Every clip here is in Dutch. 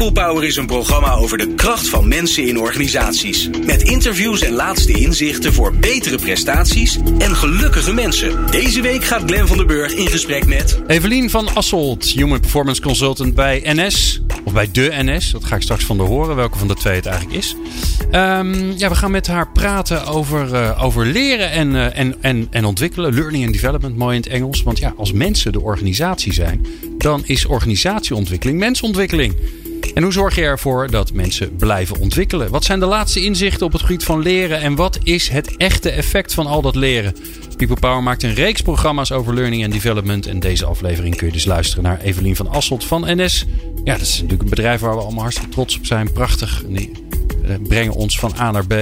People Power is een programma over de kracht van mensen in organisaties. Met interviews en laatste inzichten voor betere prestaties en gelukkige mensen. Deze week gaat Glen van der Burg in gesprek met... Evelien van Asselt, Human Performance Consultant bij NS. Of bij de NS, dat ga ik straks van de horen, welke van de twee het eigenlijk is. Um, ja, we gaan met haar praten over, uh, over leren en, uh, en, en, en ontwikkelen. Learning and development, mooi in het Engels. Want ja, als mensen de organisatie zijn, dan is organisatieontwikkeling mensontwikkeling. En hoe zorg je ervoor dat mensen blijven ontwikkelen? Wat zijn de laatste inzichten op het gebied van leren en wat is het echte effect van al dat leren? People Power maakt een reeks programma's over learning en development. En deze aflevering kun je dus luisteren naar Evelien van Asselt van NS. Ja, dat is natuurlijk een bedrijf waar we allemaal hartstikke trots op zijn. Prachtig. Die brengen ons van A naar B.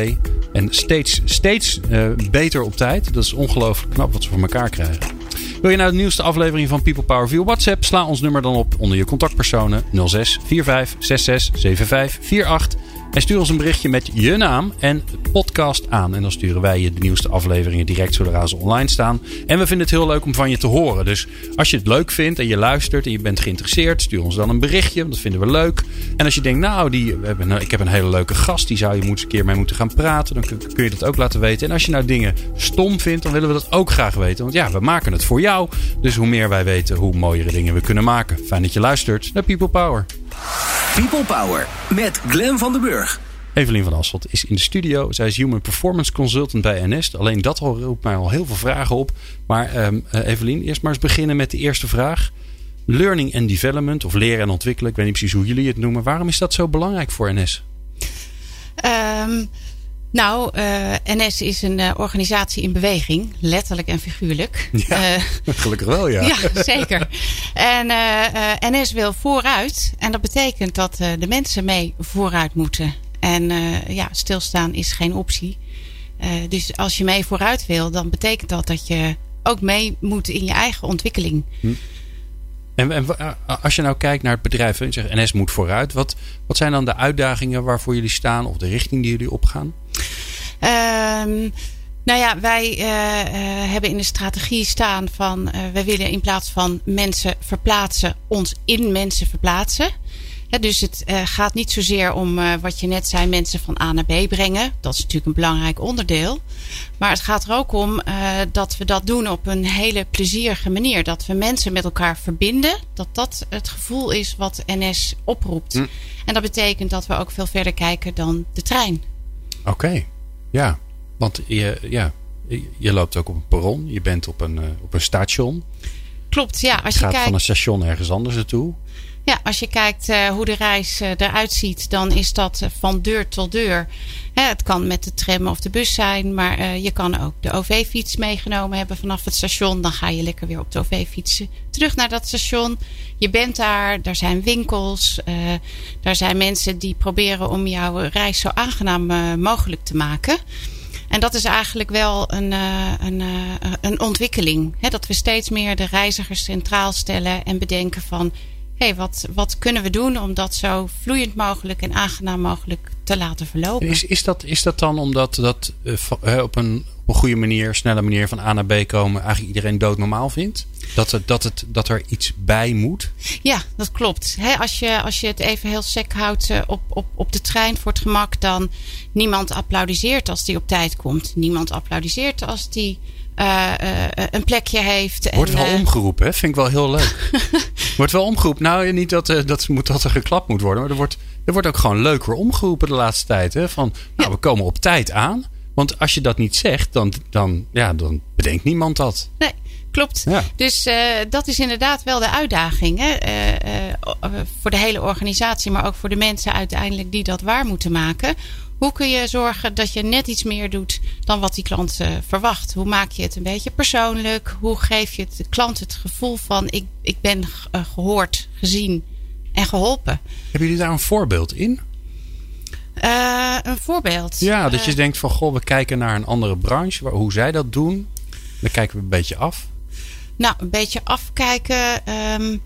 En steeds, steeds uh, beter op tijd. Dat is ongelooflijk knap wat ze voor elkaar krijgen. Wil je nou de nieuwste aflevering van People Power via WhatsApp? Sla ons nummer dan op onder je contactpersonen 06 45 66 75 48. En stuur ons een berichtje met je naam en podcast aan. En dan sturen wij je de nieuwste afleveringen direct zodra ze online staan. En we vinden het heel leuk om van je te horen. Dus als je het leuk vindt en je luistert en je bent geïnteresseerd, stuur ons dan een berichtje. Dat vinden we leuk. En als je denkt, nou, die, ik heb een hele leuke gast, die zou je eens een keer mee moeten gaan praten. Dan kun, kun je dat ook laten weten. En als je nou dingen stom vindt, dan willen we dat ook graag weten. Want ja, we maken het voor jou. Dus hoe meer wij weten, hoe mooiere dingen we kunnen maken. Fijn dat je luistert naar People Power. People Power met Glen van den Burg. Evelien van Asselt is in de studio. Zij is Human Performance Consultant bij NS. Alleen dat roept mij al heel veel vragen op. Maar um, Evelien, eerst maar eens beginnen met de eerste vraag. Learning and development, of leren en ontwikkelen. Ik weet niet precies hoe jullie het noemen. Waarom is dat zo belangrijk voor NS? Um, nou, uh, NS is een uh, organisatie in beweging, letterlijk en figuurlijk. Ja, uh, gelukkig wel, ja. Ja, zeker. En NS wil vooruit. En dat betekent dat de mensen mee vooruit moeten. En ja, stilstaan is geen optie. dus als je mee vooruit wil, dan betekent dat dat je ook mee moet in je eigen ontwikkeling. Hm. En, en, als je nou kijkt naar het bedrijf en zegt NS moet vooruit, wat, wat zijn dan de uitdagingen waarvoor jullie staan of de richting die jullie opgaan? Um, nou ja, wij uh, uh, hebben in de strategie staan van uh, we willen in plaats van mensen verplaatsen, ons in mensen verplaatsen. Ja, dus het gaat niet zozeer om wat je net zei, mensen van A naar B brengen. Dat is natuurlijk een belangrijk onderdeel. Maar het gaat er ook om dat we dat doen op een hele plezierige manier. Dat we mensen met elkaar verbinden. Dat dat het gevoel is wat NS oproept. Hm. En dat betekent dat we ook veel verder kijken dan de trein. Oké. Okay. Ja, want je, ja, je loopt ook op een perron. Je bent op een, op een station. Klopt, ja. Als je, je gaat kijkt, van een station ergens anders naartoe. Ja, als je kijkt uh, hoe de reis uh, eruit ziet, dan is dat van deur tot deur. Het kan met de tram of de bus zijn, maar je kan ook de OV-fiets meegenomen hebben vanaf het station. Dan ga je lekker weer op de OV-fietsen terug naar dat station. Je bent daar, daar zijn winkels, daar zijn mensen die proberen om jouw reis zo aangenaam mogelijk te maken. En dat is eigenlijk wel een, een, een ontwikkeling. Dat we steeds meer de reizigers centraal stellen en bedenken van hey, wat, wat kunnen we doen om dat zo vloeiend mogelijk en aangenaam mogelijk te laten verlopen? Is, is, dat, is dat dan omdat dat uh, op, een, op een goede manier, snelle manier van A naar B komen, eigenlijk iedereen doodnormaal vindt? Dat, het, dat, het, dat er iets bij moet? Ja, dat klopt. als, je, als je het even heel sec houdt uh, op, op, op de trein voor het gemak, dan niemand applaudisseert als die op tijd komt. Niemand applaudisseert als die uh, uh, een plekje heeft. Wordt wel omgeroepen, hè? Vind ik wel heel leuk. wordt wel omgeroepen. Nou, niet dat, dat, moet, dat er geklapt moet worden. Maar er wordt, er wordt ook gewoon leuker omgeroepen de laatste tijd. Hè? Van, nou, we komen op tijd aan. Want als je dat niet zegt, dan, dan, ja, dan bedenkt niemand dat. Nee, klopt. Ja. Dus uh, dat is inderdaad wel de uitdaging. Hè? Uh, uh, voor de hele organisatie, maar ook voor de mensen uiteindelijk die dat waar moeten maken. Hoe kun je zorgen dat je net iets meer doet dan wat die klant uh, verwacht? Hoe maak je het een beetje persoonlijk? Hoe geef je de klant het gevoel van ik, ik ben uh, gehoord, gezien en geholpen? Hebben jullie daar een voorbeeld in? Uh, een voorbeeld? Ja, dat je denkt van goh, we kijken naar een andere branche. Waar, hoe zij dat doen. Dan kijken we een beetje af. Nou, een beetje afkijken. Um,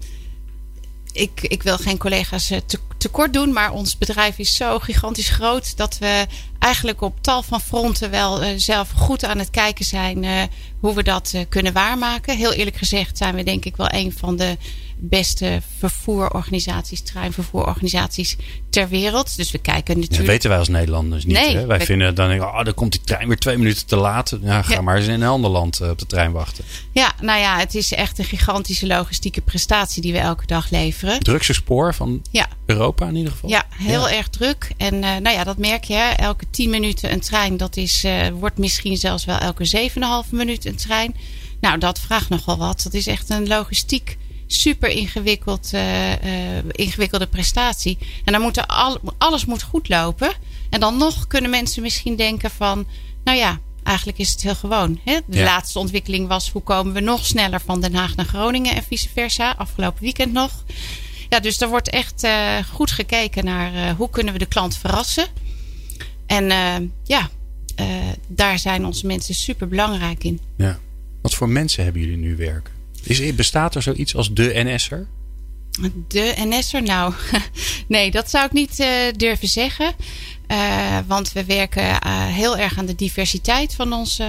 ik, ik wil geen collega's te, tekort doen, maar ons bedrijf is zo gigantisch groot dat we eigenlijk op tal van fronten wel zelf goed aan het kijken zijn hoe we dat kunnen waarmaken. Heel eerlijk gezegd zijn we denk ik wel een van de beste vervoerorganisaties, treinvervoerorganisaties ter wereld. Dus we kijken natuurlijk. Dat weten wij als Nederlanders niet. Nee, hè? Wij vinden dan, oh, dan komt die trein weer twee minuten te laat. Ja, ga maar eens in een ander land eh, op de trein wachten. Ja, nou ja, het is echt een gigantische logistieke prestatie die we elke dag leveren. Drukste spoor van ja. Europa in ieder geval. Ja, heel erg druk. En uh, nou ja, dat merk je. Hè? Elke tien minuten een trein, dat is, uh, wordt misschien zelfs wel elke 7,5 minuut een trein. Nou, dat vraagt nogal wat. Dat is echt een logistiek super ingewikkeld, uh, ingewikkelde prestatie. En dan moet al, alles moet goed lopen. En dan nog kunnen mensen misschien denken van, nou ja, eigenlijk is het heel gewoon. Hè? De laatste ontwikkeling was hoe komen we nog sneller van Den Haag naar Groningen en vice versa. Afgelopen weekend nog. Ja, dus er wordt echt uh, goed gekeken naar uh, hoe kunnen we de klant verrassen. En uh, ja, daar zijn onze mensen super belangrijk in. Ja. Wat voor mensen hebben jullie nu werken? Is, bestaat er zoiets als de NS'er? De NS'er? Nou, nee, dat zou ik niet uh, durven zeggen. Uh, want we werken uh, heel erg aan de diversiteit van onze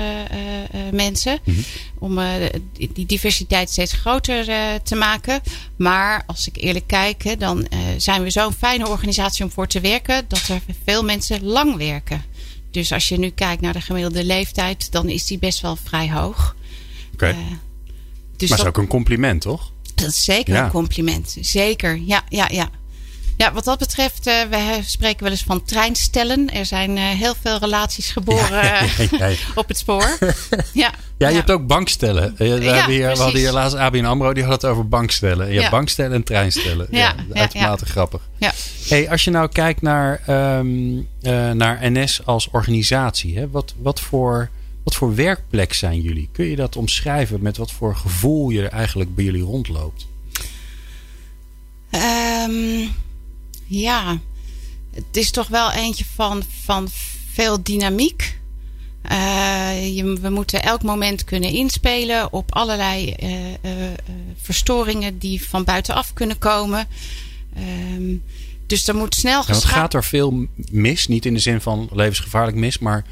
mensen. Mm -hmm. Om die diversiteit steeds groter te maken. Maar als ik eerlijk kijk, dan zijn we zo'n fijne organisatie om voor te werken. Dat er veel mensen lang werken. Dus als je nu kijkt naar de gemiddelde leeftijd, dan is die best wel vrij hoog. Oké. Okay. Dus maar dat is ook een compliment, toch? Dat is zeker een compliment. Zeker, ja, ja, ja. Ja, wat dat betreft, uh, we spreken wel eens van treinstellen. Er zijn uh, heel veel relaties geboren ja, ja, ja, op het spoor. ja, ja, je hebt ook bankstellen. We, hier, we hadden hier laatst ABN AMRO, die had het over bankstellen. Je hebt bankstellen en treinstellen. Ja, uitermate grappig. Ja. Hey, als je nou kijkt naar, um, uh, naar NS als organisatie. Hè, wat, wat voor wat voor werkplek zijn jullie? Kun je dat omschrijven met wat voor gevoel je er eigenlijk bij jullie rondloopt? Um, ja, het is toch wel eentje van, van veel dynamiek. Uh, je, we moeten elk moment kunnen inspelen op allerlei uh, uh, verstoringen die van buitenaf kunnen komen. Um, dus er moet snel ja, gaat er veel mis, niet in de zin van levensgevaarlijk mis, maar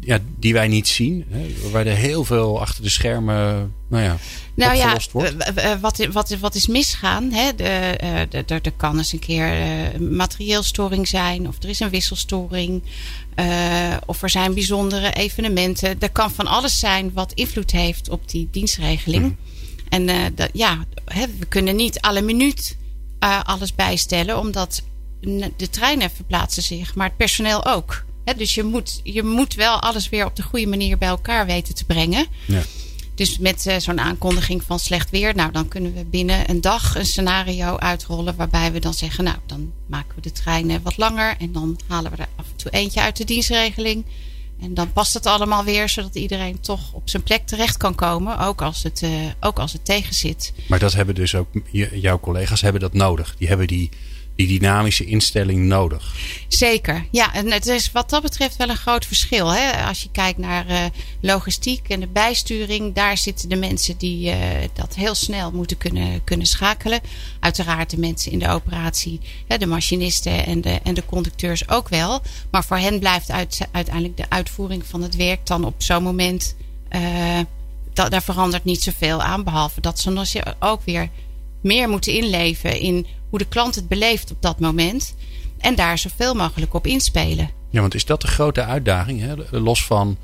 ja, die wij niet zien. Hè, waar er heel veel achter de schermen nou ja, nou ja, wordt. Wat, wat, wat is misgaan? Hè? De, de, de, er kan eens een keer materieel storing zijn. Of er is een wisselstoring. Uh, of er zijn bijzondere evenementen. Er kan van alles zijn wat invloed heeft op die dienstregeling. Mhm. En uh, dat, ja, hè, we kunnen niet alle minuut uh, alles bijstellen. Omdat de treinen verplaatsen zich. Maar het personeel ook dus je moet, je moet wel alles weer op de goede manier bij elkaar weten te brengen. Ja. Dus met uh, zo'n aankondiging van slecht weer, nou dan kunnen we binnen een dag een scenario uitrollen waarbij we dan zeggen, nou dan maken we de treinen wat langer en dan halen we er af en toe eentje uit de dienstregeling. En dan past het allemaal weer, zodat iedereen toch op zijn plek terecht kan komen, ook als het, uh, ook als het tegen zit. Maar dat hebben dus ook jouw collega's hebben dat nodig. Die hebben die die dynamische instelling nodig. Zeker, ja. En het is wat dat betreft wel een groot verschil. Hè? Als je kijkt naar uh, logistiek en de bijsturing, daar zitten de mensen die uh, dat heel snel moeten kunnen, kunnen schakelen. Uiteraard de mensen in de operatie, hè, de machinisten en de, en de conducteurs ook wel. Maar voor hen blijft uit, uiteindelijk de uitvoering van het werk dan op zo'n moment. Uh, dat, daar verandert niet zoveel aan, behalve dat ze ook weer meer moeten inleven in hoe de klant het beleeft op dat moment. En daar zoveel mogelijk op inspelen. Ja, want is dat de grote uitdaging? Hè? Los van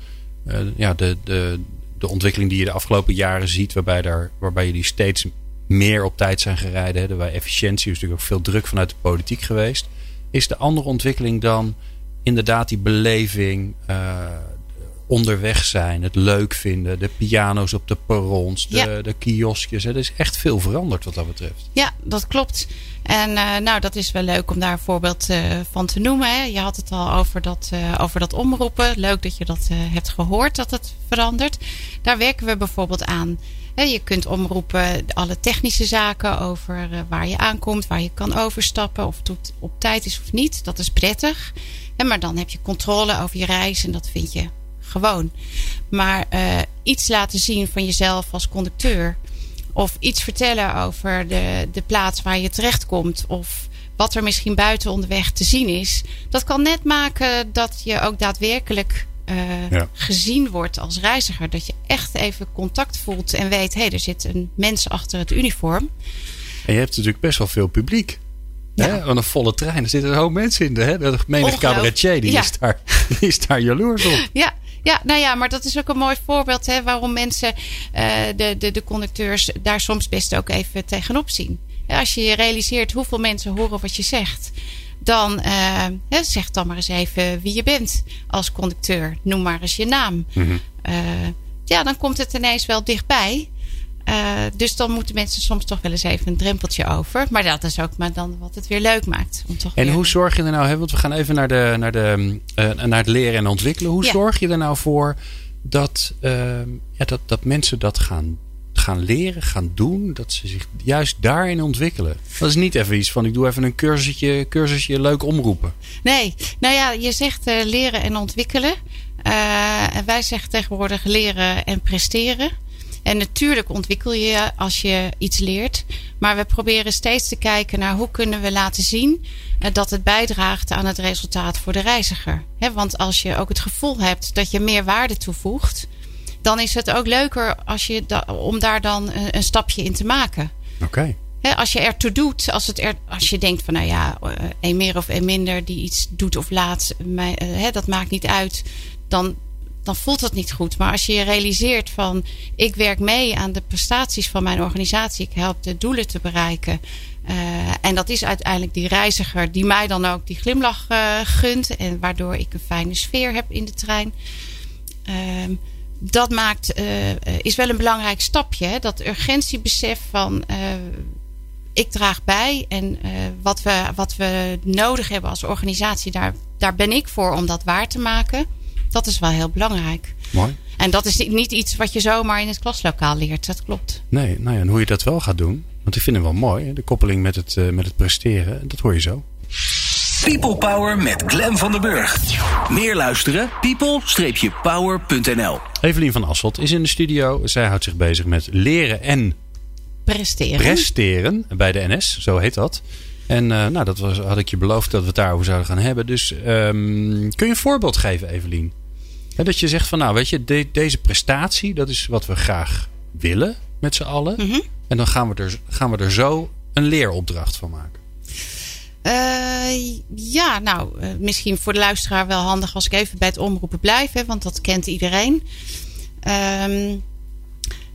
uh, ja, de, de, de ontwikkeling die je de afgelopen jaren ziet, waarbij, daar, waarbij jullie steeds meer op tijd zijn gereden. Hè? Waar efficiëntie is natuurlijk ook veel druk vanuit de politiek geweest. Is de andere ontwikkeling dan inderdaad die beleving, uh, onderweg zijn, het leuk vinden, de piano's op de perrons, de, de kioskjes. Er is echt veel veranderd wat dat betreft. Ja, dat klopt. En uh, nou, dat is wel leuk om daar een voorbeeld uh, van te noemen. Hè. Je had het al over dat, uh, over dat omroepen. Leuk dat je dat hebt gehoord, dat het verandert. Daar werken we bijvoorbeeld aan. Je kunt omroepen alle technische zaken over waar je aankomt, waar je kan overstappen, of het op tijd is of niet. Dat is prettig. Maar dan heb je controle over je reis en dat vind je gewoon. Maar uh, iets laten zien van jezelf als conducteur. Of iets vertellen over de, de plaats waar je terechtkomt. Of wat er misschien buiten onderweg te zien is. Dat kan net maken dat je ook daadwerkelijk uh, gezien wordt als reiziger. Dat je echt even contact voelt en weet, hé, hey, er zit een mens achter het uniform. En je hebt natuurlijk best wel veel publiek. Ja. Hè? Want een volle trein, er zitten een hoop mensen in. Hè? De menige cabaretier, die, is daar, die is daar jaloers op. Ja, ja, nou ja, maar dat is ook een mooi voorbeeld hè, waarom mensen, uh, de, de, de conducteurs, daar soms best ook even tegenop zien. Als je je realiseert hoeveel mensen horen wat je zegt, dan uh, zeg dan maar eens even wie je bent als conducteur. Noem maar eens je naam. Mm -hmm. uh, ja, dan komt het ineens wel dichtbij. Uh, dus dan moeten mensen soms toch wel eens even een drempeltje over. Maar dat is ook maar dan wat het weer leuk maakt. Om toch en hoe zorg je er nou, hè, want we gaan even naar, de, naar, de, uh, naar het leren en ontwikkelen. Hoe ja. zorg je er nou voor dat, uh, ja, dat, dat mensen dat gaan, gaan leren, gaan doen? Dat ze zich juist daarin ontwikkelen. Dat is niet even iets van ik doe even een cursusje, cursusje leuk omroepen. Nee, nou ja, je zegt uh, leren en ontwikkelen. en wij zeggen tegenwoordig leren en presteren. En natuurlijk ontwikkel je als je iets leert. Maar we proberen steeds te kijken naar hoe kunnen we laten zien dat het bijdraagt aan het resultaat voor de reiziger. want als je ook het gevoel hebt dat je meer waarde toevoegt, dan is het ook leuker als je om daar dan een stapje in te maken. Oké. Okay. als je ertoe doet, als, het er, als je denkt van nou ja, een meer of een minder die iets doet of laat, dat maakt niet uit. Dan, dan voelt dat niet goed. Maar als je je realiseert van ik werk mee aan de prestaties van mijn organisatie, ik help de doelen te bereiken. Uh, en dat is uiteindelijk die reiziger die mij dan ook die glimlach uh, gunt. En waardoor ik een fijne sfeer heb in de trein. Uh, dat maakt, uh, is wel een belangrijk stapje. Hè? Dat urgentiebesef van ik draag bij. En wat, we, wat we nodig hebben als organisatie, daar, daar ben ik voor om dat waar te maken. Dat is wel heel belangrijk. Mooi. En dat is niet iets wat je zomaar in het klaslokaal leert. Dat klopt. Nee, nou ja, en hoe je dat wel gaat doen. Want ik vind het wel mooi. De koppeling met het, uh, met het presteren. Dat hoor je zo. People Power met Glen van der Burg. Meer luisteren? people-power.nl Evelien van Asselt is in de studio. Zij houdt zich bezig met leren en presteren. Presteren bij de NS, zo heet dat. En uh, nou, dat was, had ik je beloofd dat we het daarover zouden gaan hebben. Dus um, kun je een voorbeeld geven, Evelien? He, dat je zegt van nou, weet je, de, deze prestatie, dat is wat we graag willen met z'n allen. Mm -hmm. En dan gaan we, er, gaan we er zo een leeropdracht van maken. Uh, ja, nou, uh, misschien voor de luisteraar wel handig als ik even bij het omroepen blijf, hè, want dat kent iedereen. Um,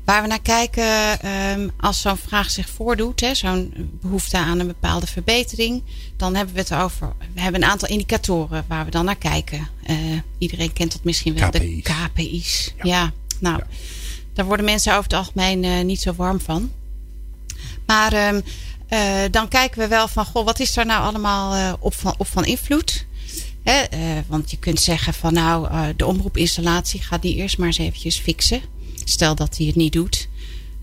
Waar we naar kijken, um, als zo'n vraag zich voordoet, zo'n behoefte aan een bepaalde verbetering, dan hebben we het over. We hebben een aantal indicatoren waar we dan naar kijken. Uh, iedereen kent dat misschien wel, KPI's. de KPI's. Ja, ja nou, ja. daar worden mensen over het algemeen uh, niet zo warm van. Maar um, uh, dan kijken we wel van, goh, wat is daar nou allemaal op, van, op van invloed? Hè, want je kunt zeggen van, nou, de omroepinstallatie gaat die eerst maar eens eventjes fixen. Stel dat hij het niet doet.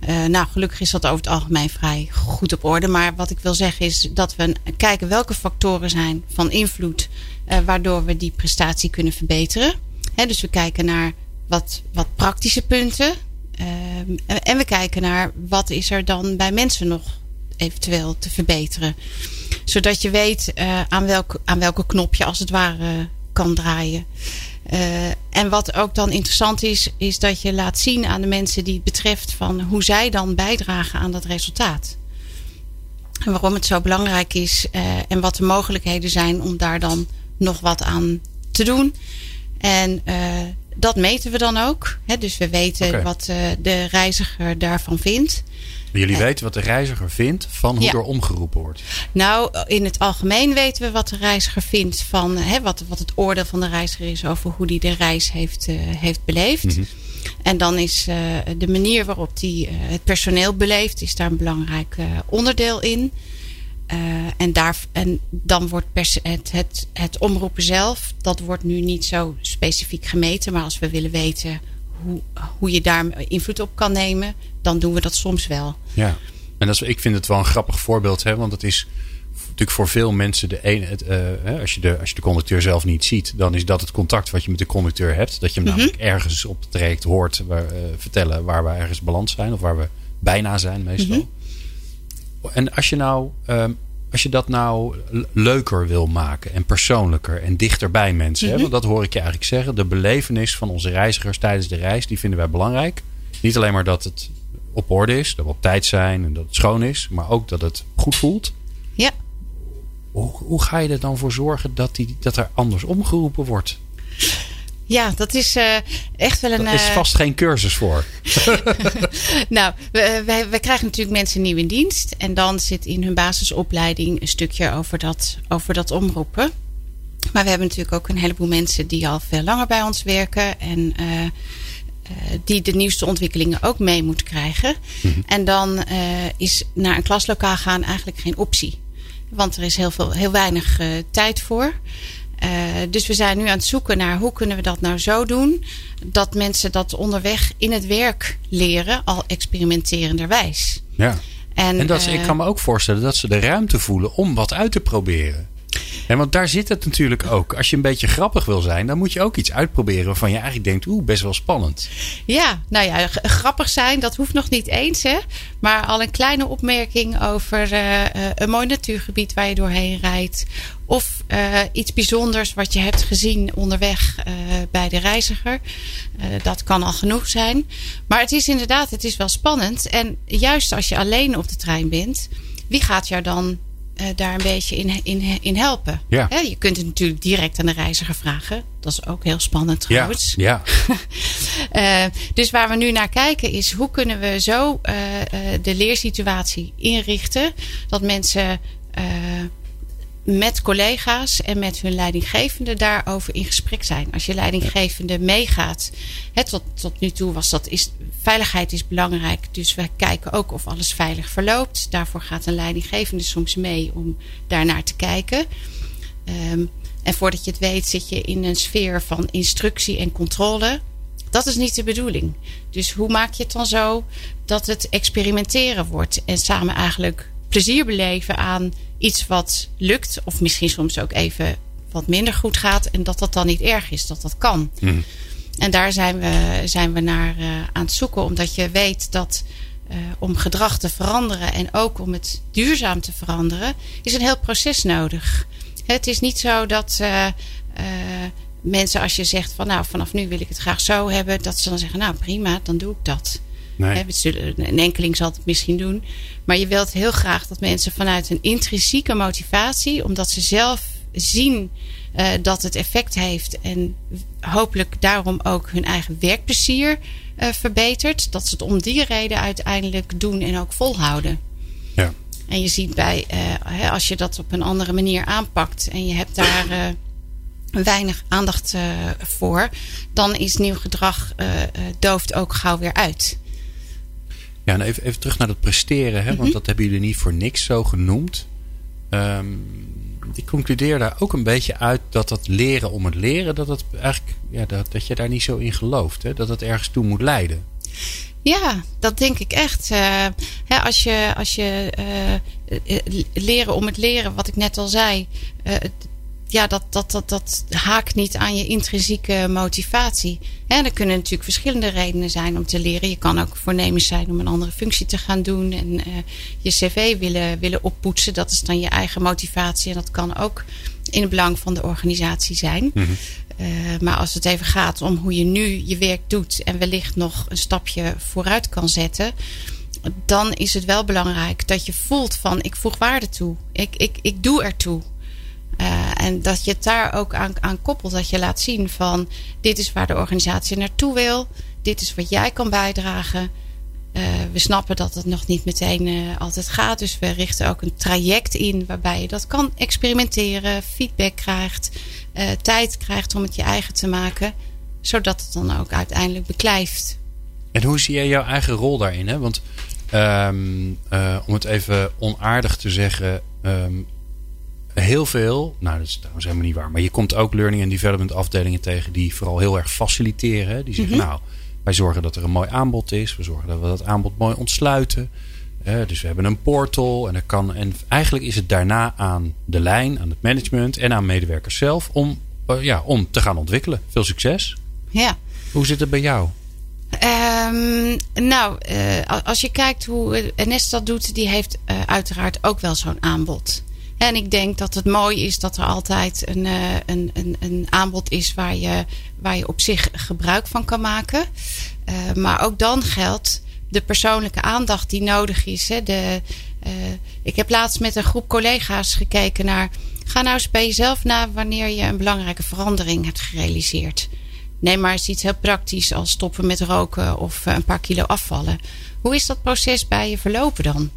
Uh, nou, gelukkig is dat over het algemeen vrij goed op orde. Maar wat ik wil zeggen is dat we kijken welke factoren zijn van invloed. Uh, waardoor we die prestatie kunnen verbeteren. Dus we kijken naar wat, wat praktische punten. Uh, en we kijken naar wat is er dan bij mensen nog eventueel te verbeteren. Zodat je weet aan, welk, aan welke knop je als het ware kan draaien. Uh, en wat ook dan interessant is, is dat je laat zien aan de mensen die het betreft van hoe zij dan bijdragen aan dat resultaat. En waarom het zo belangrijk is uh, en wat de mogelijkheden zijn om daar dan nog wat aan te doen. En uh, dat meten we dan ook. Hè? Dus we weten okay. wat de reiziger daarvan vindt. Jullie weten wat de reiziger vindt van hoe ja. er omgeroepen wordt? Nou, in het algemeen weten we wat de reiziger vindt van hè, wat, wat het oordeel van de reiziger is over hoe die de reis heeft, uh, heeft beleefd. Mm -hmm. En dan is uh, de manier waarop die het personeel beleeft, is daar een belangrijk onderdeel in. En, daar, en dan wordt pers het, het, het omroepen zelf, dat wordt nu niet zo specifiek gemeten. Maar als we willen weten hoe, hoe je daar invloed op kan nemen, dan doen we dat soms wel. Ja, en dat is, ik vind het wel een grappig voorbeeld, hè, want het is natuurlijk voor veel mensen de ene. Het, uh, als, je de, als je de conducteur zelf niet ziet, dan is dat het contact wat je met de conducteur hebt. Dat je hem mm -hmm. namelijk ergens op het traject hoort waar, uh, vertellen waar we ergens balans zijn of waar we bijna zijn, meestal. Mm -hmm. En als je nou. Uh, als je dat nou leuker wil maken en persoonlijker en dichter bij mensen. hè? Mhm. Want dat hoor ik je eigenlijk zeggen. De belevenis van onze reizigers tijdens de reis, die vinden wij belangrijk. Niet alleen maar dat het op orde is, dat we op tijd zijn en dat het schoon is, maar ook dat het goed voelt. Ja. Hoe, hoe ga je er dan voor zorgen dat, die, dat er anders omgeroepen wordt? Ja, dat is eh, echt wel een. Daar is eh, vast geen cursus voor. Nou, we, wij, wij krijgen natuurlijk mensen nieuw in dienst. En dan zit in hun basisopleiding een stukje over dat, over dat omroepen. Maar we hebben natuurlijk ook een heleboel mensen die al veel langer bij ons werken. En eh, eh, die de nieuwste ontwikkelingen ook mee moeten krijgen. En dan eh, is naar een klaslokaal gaan eigenlijk geen optie. Want er is heel, veel, heel weinig eh, tijd voor. Eh, dus we zijn nu aan het zoeken naar hoe kunnen we dat nou zo doen. Dat mensen dat onderweg in het werk leren, al experimenterenderwijs. Ja. En, En dat, ze- eh, ik kan me ook voorstellen dat ze de ruimte voelen om wat uit te proberen. En want daar zit het natuurlijk ook. Als je een beetje grappig wil zijn, dan moet je ook iets uitproberen waarvan je eigenlijk denkt, oeh, best wel spannend. Ja, nou ja, grappig zijn, dat hoeft nog niet eens. Hè? Maar al een kleine opmerking over eh, eh, een mooi natuurgebied waar je doorheen rijdt. Of eh, iets bijzonders wat je hebt gezien onderweg bij de reiziger. Dat kan al genoeg zijn. Maar het is inderdaad, het is wel spannend. En juist als je alleen op de trein bent, wie gaat jou dan daar een beetje in, in, in helpen? Ja. Je kunt het natuurlijk direct aan de reiziger vragen. Dat is ook heel spannend trouwens. Ja, Eh, dus waar we nu naar kijken is hoe kunnen we zo eh, eh, de leersituatie inrichten dat mensen eh, met collega's en met hun leidinggevende daarover in gesprek zijn. Als je leidinggevende meegaat, hè, tot, tot nu toe was dat is veiligheid is belangrijk, dus we kijken ook of alles veilig verloopt. Daarvoor gaat een leidinggevende soms mee om daarnaar te kijken. Ehm, en voordat je het weet zit je in een sfeer van instructie en controle. Dat is niet de bedoeling. Dus hoe maak je het dan zo dat het experimenteren wordt en samen eigenlijk plezier beleven aan iets wat lukt, of misschien soms ook even wat minder goed gaat en dat dat dan niet erg is, dat dat kan. En daar zijn we, zijn we naar eh, aan het zoeken, omdat je weet dat eh, om gedrag te veranderen en ook om het duurzaam te veranderen, is een heel proces nodig. Het is niet zo dat eh, mensen, als je zegt van nou vanaf nu wil ik het graag zo hebben, dat ze dan zeggen nou prima, dan doe ik dat. Nee. Hè, we zullen- Een enkeling zal het misschien doen. Maar je wilt heel graag dat mensen vanuit een intrinsieke motivatie, omdat ze zelf zien eh, dat het effect heeft en hopelijk daarom ook hun eigen werkplezier eh, verbetert, dat ze het om die reden uiteindelijk doen en ook volhouden. Ja. En je ziet bij, eh, hè, als je dat op een andere manier aanpakt en je hebt daar weinig aandacht voor, dan is nieuw gedrag dooft ook gauw weer uit. Ja, en even, even terug naar dat presteren, hè, want dat hebben jullie niet voor niks zo genoemd. Ehm die concludeer daar ook een beetje uit dat dat leren om het leren, dat, het eigenlijk, ja, dat, dat je daar niet zo in gelooft. Hè, dat het ergens toe moet leiden. Ja, dat denk ik echt. Eh, hè, als je, als je eh, eh, leren om het leren, wat ik net al zei, ja, dat, dat, dat, dat haakt niet aan je intrinsieke motivatie. Hè, er kunnen natuurlijk verschillende redenen zijn om te leren. Je kan ook voornemens zijn om een andere functie te gaan doen en eh, je cv willen, willen oppoetsen. Dat is dan je eigen motivatie en dat kan ook in het belang van de organisatie zijn. Eh, maar als het even gaat om hoe je nu je werk doet en wellicht nog een stapje vooruit kan zetten, dan is het wel belangrijk dat je voelt van ik voeg waarde toe. Ik, ik, ik doe ertoe. Eh, en dat je het daar ook aan, aan koppelt. Dat je laat zien van dit is waar de organisatie naartoe wil. Dit is wat jij kan bijdragen. Eh, we snappen dat het nog niet meteen eh, altijd gaat. Dus we richten ook een traject in waarbij je dat kan experimenteren, feedback krijgt, tijd krijgt om het je eigen te maken, zodat het dan ook uiteindelijk beklijft. En hoe zie jij jouw eigen rol daarin? Hè? Want ehm, eh, om het even onaardig te zeggen, ehm, heel veel, nou dat is trouwens helemaal niet waar, maar je komt ook learning and development afdelingen tegen die vooral heel erg faciliteren. Die zeggen, nou, wij zorgen dat er een mooi aanbod is, we zorgen dat we dat aanbod mooi ontsluiten. Eh, dus we hebben een portal en, er kan, en eigenlijk is het daarna aan de lijn, aan het management en aan medewerkers zelf om, eh, ja, om te gaan ontwikkelen. Veel succes. Ja. Hoe zit het bij jou? Ehm, nou, eh, als je kijkt hoe NS dat doet, die heeft uiteraard ook wel zo'n aanbod. En ik denk dat het mooi is dat er altijd een, een, een, een aanbod is waar je, waar je op zich gebruik van kan maken. maar ook dan geldt de persoonlijke aandacht die nodig is. Hè. De, ik heb laatst met een groep collega's gekeken naar. Ga nou eens bij jezelf na wanneer je een belangrijke verandering hebt gerealiseerd. Neem maar eens iets heel praktisch als stoppen met roken of een paar kilo afvallen. Hoe is dat proces bij je verlopen dan?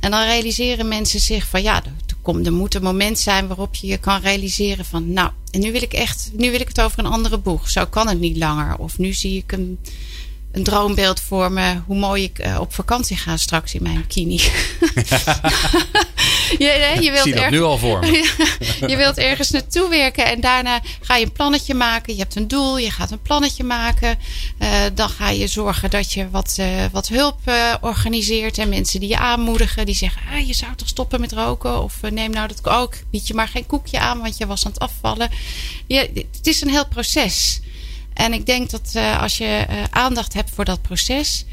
En dan realiseren mensen zich van ja, er, er moet een moment zijn waarop je je kan realiseren van nou, en nu wil ik echt, nu wil ik het over een andere boeg. Zo kan het niet langer. Of nu zie ik een, een droombeeld voor me hoe mooi ik uh, op vakantie ga straks in mijn bikini. je, je wilt zie dat nu al voor me. je wilt ergens naartoe werken en daarna ga je een plannetje maken. Je hebt een doel, je gaat een plannetje maken. Uh, dan ga je zorgen dat je wat, uh, wat hulp organiseert en mensen die je aanmoedigen. Die zeggen, ah, je zou toch stoppen met roken? Of neem nou dat ook. Bied je maar geen koekje aan, want je was aan het afvallen. Je, het is een heel proces. En ik denk dat uh, als je uh, aandacht hebt voor dat proces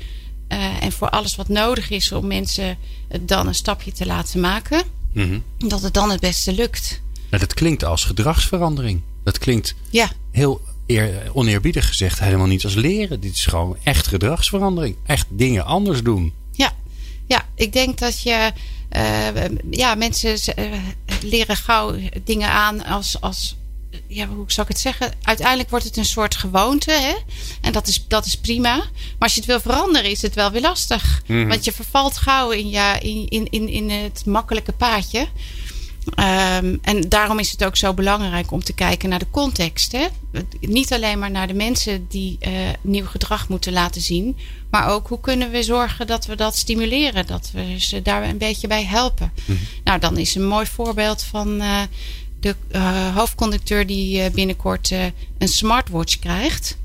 uh, en voor alles wat nodig is om mensen dan een stapje te laten maken, mm -hmm. dat het dan het beste lukt. Nou, dat klinkt als gedragsverandering. Dat klinkt ja. heel eer, oneerbiedig gezegd helemaal niet als leren. Dit is gewoon echt gedragsverandering. Echt dingen anders doen. Ja, ja ik denk dat je. ja, mensen leren gauw dingen aan als, als ja, hoe zou ik het zeggen? Uiteindelijk wordt het een soort gewoonte. Hè? En dat is, dat is prima. Maar als je het wil veranderen, is het wel weer lastig. Mhm. Want je vervalt gauw in, ja, in, in, in, in het makkelijke paadje. Um, en daarom is het ook zo belangrijk om te kijken naar de context. Hè? Niet alleen maar naar de mensen die uh, nieuw gedrag moeten laten zien. Maar ook hoe kunnen we zorgen dat we dat stimuleren. Dat we ze daar een beetje bij helpen. Mhm. Nou, dan is een mooi voorbeeld van... Uh, de uh, hoofdconducteur die uh, binnenkort uh, een smartwatch krijgt.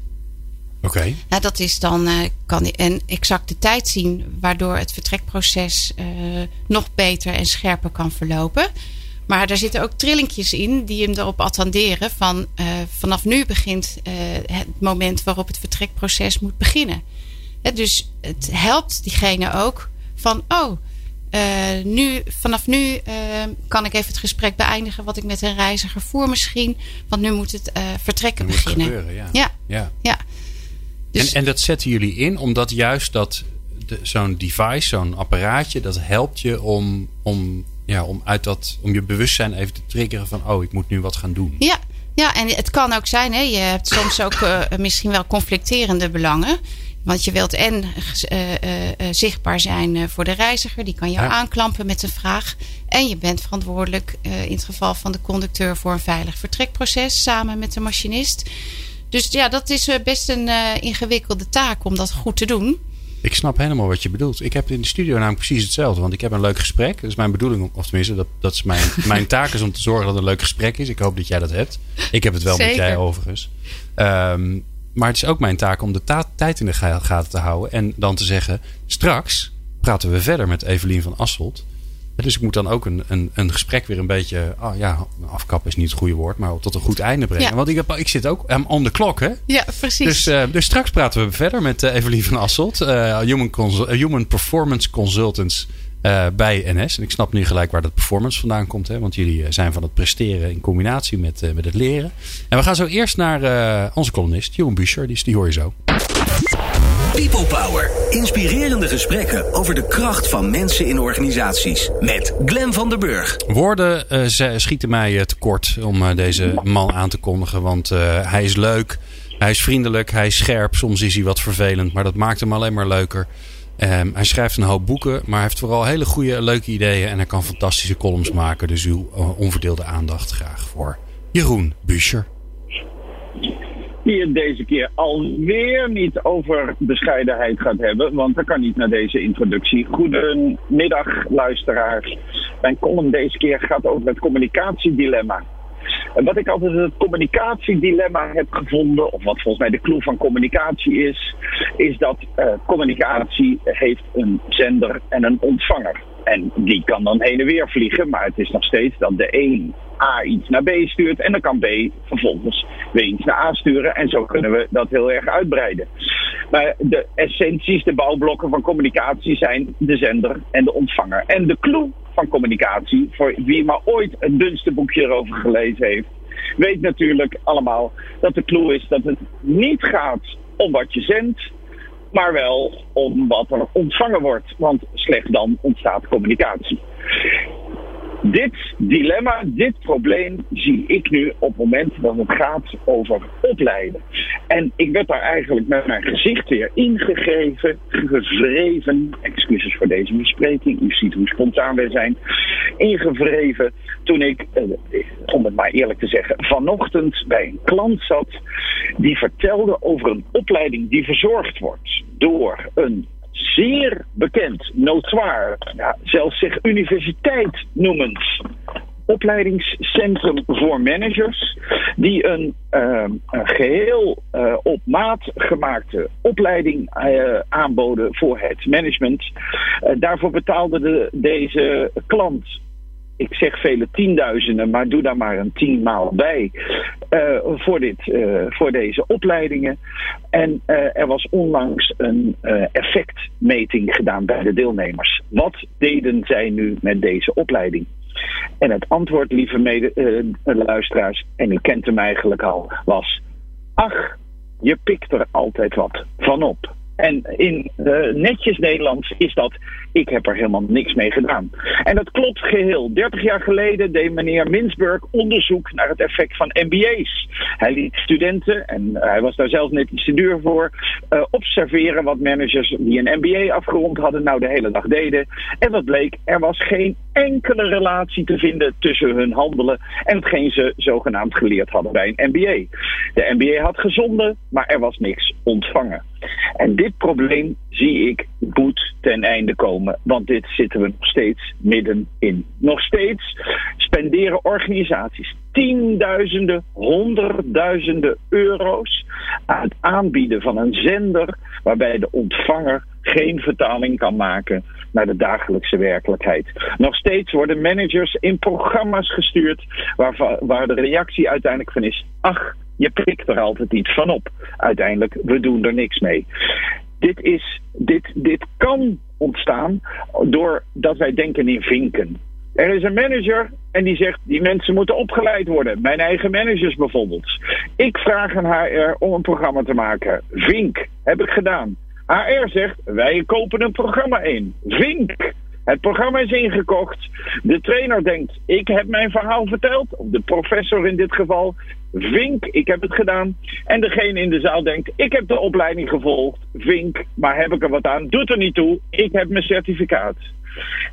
Oké. Okay. Nou, dat is dan kan hij een exacte tijd zien, waardoor het vertrekproces nog beter en scherper kan verlopen. Maar daar zitten ook trillingjes in die hem erop attenderen van vanaf nu begint het moment waarop het vertrekproces moet beginnen. dus het helpt diegene ook van, oh, uh, nu, vanaf nu uh, kan ik even het gesprek beëindigen wat ik met een reiziger voer misschien. Want nu moet het uh, vertrekken beginnen. Gebeuren, ja. Ja. ja. ja. Dus, en, en dat zetten jullie in omdat juist dat zo'n device, zo'n apparaatje, dat helpt je om, om, ja, om, uit dat, om je bewustzijn even te triggeren van oh, ik moet nu wat gaan doen. Ja, ja, en het kan ook zijn, hè, je hebt soms ook uh, misschien wel conflicterende belangen. Want je wilt en uh, uh, zichtbaar zijn voor de reiziger, die kan jou aanklampen met een vraag. En je bent verantwoordelijk in het geval van de conducteur voor een veilig vertrekproces samen met de machinist. Dus ja, dat is best een ingewikkelde taak om dat goed te doen. Ik snap helemaal wat je bedoelt. Ik heb in de studio namelijk precies hetzelfde. Want ik heb een leuk gesprek. Dat is mijn bedoeling, of tenminste, dat, dat is mijn, mijn taak is om te zorgen dat het een leuk gesprek is. Ik hoop dat jij dat hebt. Ik heb het wel Zeker. met jij overigens. Um, maar het is ook mijn taak om de tijd in de gaten te houden. En dan te zeggen, straks praten we verder met Evelien van Asselt. Dus ik moet dan ook een, een, een gesprek weer een beetje, oh ja, afkappen is niet het goede woord, maar tot een goed einde brengen. Want ik, heb, ik zit ook um, on the clock, hè? Ja, precies. Dus, uh, dus straks praten we verder met uh, Evelien van Asselt, uh, Human, Human Performance Consultants uh, bij NS. En ik snap nu gelijk waar dat performance vandaan komt. Hè? Want jullie eh, zijn van het presteren in combinatie met, uh, met het leren. En we gaan zo eerst naar uh, onze columnist, Jeroen Buescher. Die, die hoor je zo. People Power. Inspirerende gesprekken over de kracht van mensen in organisaties. Met Glen van der Burg. Woorden schieten mij tekort om deze man aan te kondigen. Want hij is leuk, hij is vriendelijk, hij is scherp. Soms is hij wat vervelend, maar dat maakt hem alleen maar leuker. Um, hij schrijft een hoop boeken, maar heeft vooral hele goede, leuke ideeën. En hij kan fantastische columns maken. Dus uw uh, onverdeelde aandacht graag voor Jeroen Buescher. Die het deze keer alweer niet over bescheidenheid gaat hebben. Want dat kan niet naar deze introductie. Goedemiddag, luisteraars. Mijn column deze keer gaat over het communicatiedilemma. Wat ik altijd het communicatiedilemma heb gevonden, of wat volgens mij de clue van communicatie is, is dat uh, communicatie heeft een zender en een ontvanger. En die kan dan heen en weer vliegen, maar het is nog steeds dat de een A iets naar B stuurt en dan kan B vervolgens weer iets naar A sturen. En zo kunnen we dat heel erg uitbreiden. Maar de essenties, de bouwblokken van communicatie zijn de zender en de ontvanger. En de clue van communicatie, voor wie maar ooit het dunste boekje erover gelezen heeft, weet natuurlijk allemaal dat de clue is dat het niet gaat om wat je zendt, maar wel om wat er ontvangen wordt. Want slechts dan ontstaat communicatie. Dit dilemma, dit probleem zie ik nu op het moment dat het gaat over opleiden. En ik werd daar eigenlijk met mijn gezicht weer ingegeven, gevreven. Excuses voor deze bespreking, u ziet hoe spontaan wij zijn. Ingevreven toen ik, eh, om het maar eerlijk te zeggen, vanochtend bij een klant zat die vertelde over een opleiding die verzorgd wordt door een zeer bekend, notoire, zelfs zich universiteit noemend opleidingscentrum voor managers, die een, een geheel uh, op maat gemaakte opleiding uh, aanboden voor het management. daarvoor betaalde de, deze klant ik zeg vele tienduizenden, maar doe daar maar een tien maal bij uh, voor, dit, uh, voor deze opleidingen. En uh, er was onlangs een effectmeting gedaan bij de deelnemers. Wat deden zij nu met deze opleiding? En het antwoord, lieve mede, luisteraars, en u kent hem eigenlijk al, was: Ach, je pikt er altijd wat van op. En in uh, netjes Nederlands is dat, ik heb er helemaal niks mee gedaan. En dat klopt geheel. 30 jaar geleden deed meneer Minsburg onderzoek naar het effect van MBA's. Hij liet studenten, en hij was daar zelf net iets te duur voor, uh, observeren wat managers die een MBA afgerond hadden nou de hele dag deden. En wat bleek, er was geen enkele relatie te vinden tussen hun handelen en hetgeen ze zogenaamd geleerd hadden bij een MBA. De MBA had gezonden, maar er was niks ontvangen. En dit probleem zie ik goed ten einde komen, want dit zitten we nog steeds middenin. Nog steeds spenderen organisaties tienduizenden, honderdduizenden euro's aan het aanbieden van een zender waarbij de ontvanger geen vertaling kan maken naar de dagelijkse werkelijkheid. Nog steeds worden managers in programma's gestuurd waar, waar de reactie uiteindelijk van is: ach, je prikt er altijd iets van op. Uiteindelijk, we doen er niks mee. Dit, is, dit, dit kan ontstaan doordat wij denken in vinken. Er is een manager en die zegt: die mensen moeten opgeleid worden. Mijn eigen managers bijvoorbeeld. Ik vraag aan HR om een programma te maken. Vink, heb ik gedaan. HR zegt: wij kopen een programma in. Vink. Het programma is ingekocht. De trainer denkt: ik heb mijn verhaal verteld. Of de professor in dit geval. Vink, ik heb het gedaan. En degene in de zaal denkt: ik heb de opleiding gevolgd. Vink, maar heb ik er wat aan? Doet er niet toe. Ik heb mijn certificaat.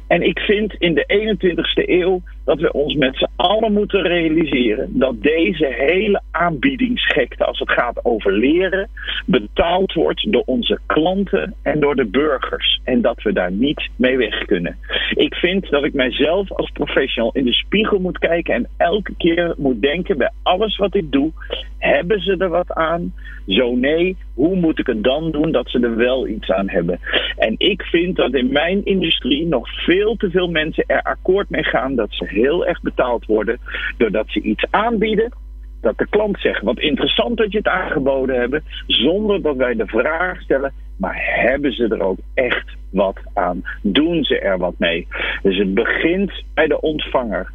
En ik vind in de 21ste eeuw dat we ons met z'n allen moeten realiseren dat deze hele aanbiedingsgekte als het gaat over leren betaald wordt door onze klanten en door de burgers. En dat we daar niet mee weg kunnen. Ik vind dat ik mijzelf als professional in de spiegel moet kijken en elke keer moet denken bij alles wat ik doe, hebben ze er wat aan? Zo nee, hoe moet ik het dan doen dat ze er wel iets aan hebben? En ik vind dat in mijn industrie nog veel te veel mensen er akkoord mee gaan dat ze heel erg betaald worden doordat ze iets aanbieden. Dat de klant zegt, wat interessant dat je het aangeboden hebt, zonder dat wij de vraag stellen, maar hebben ze er ook echt wat aan? Doen ze er wat mee? Dus het begint bij de ontvanger.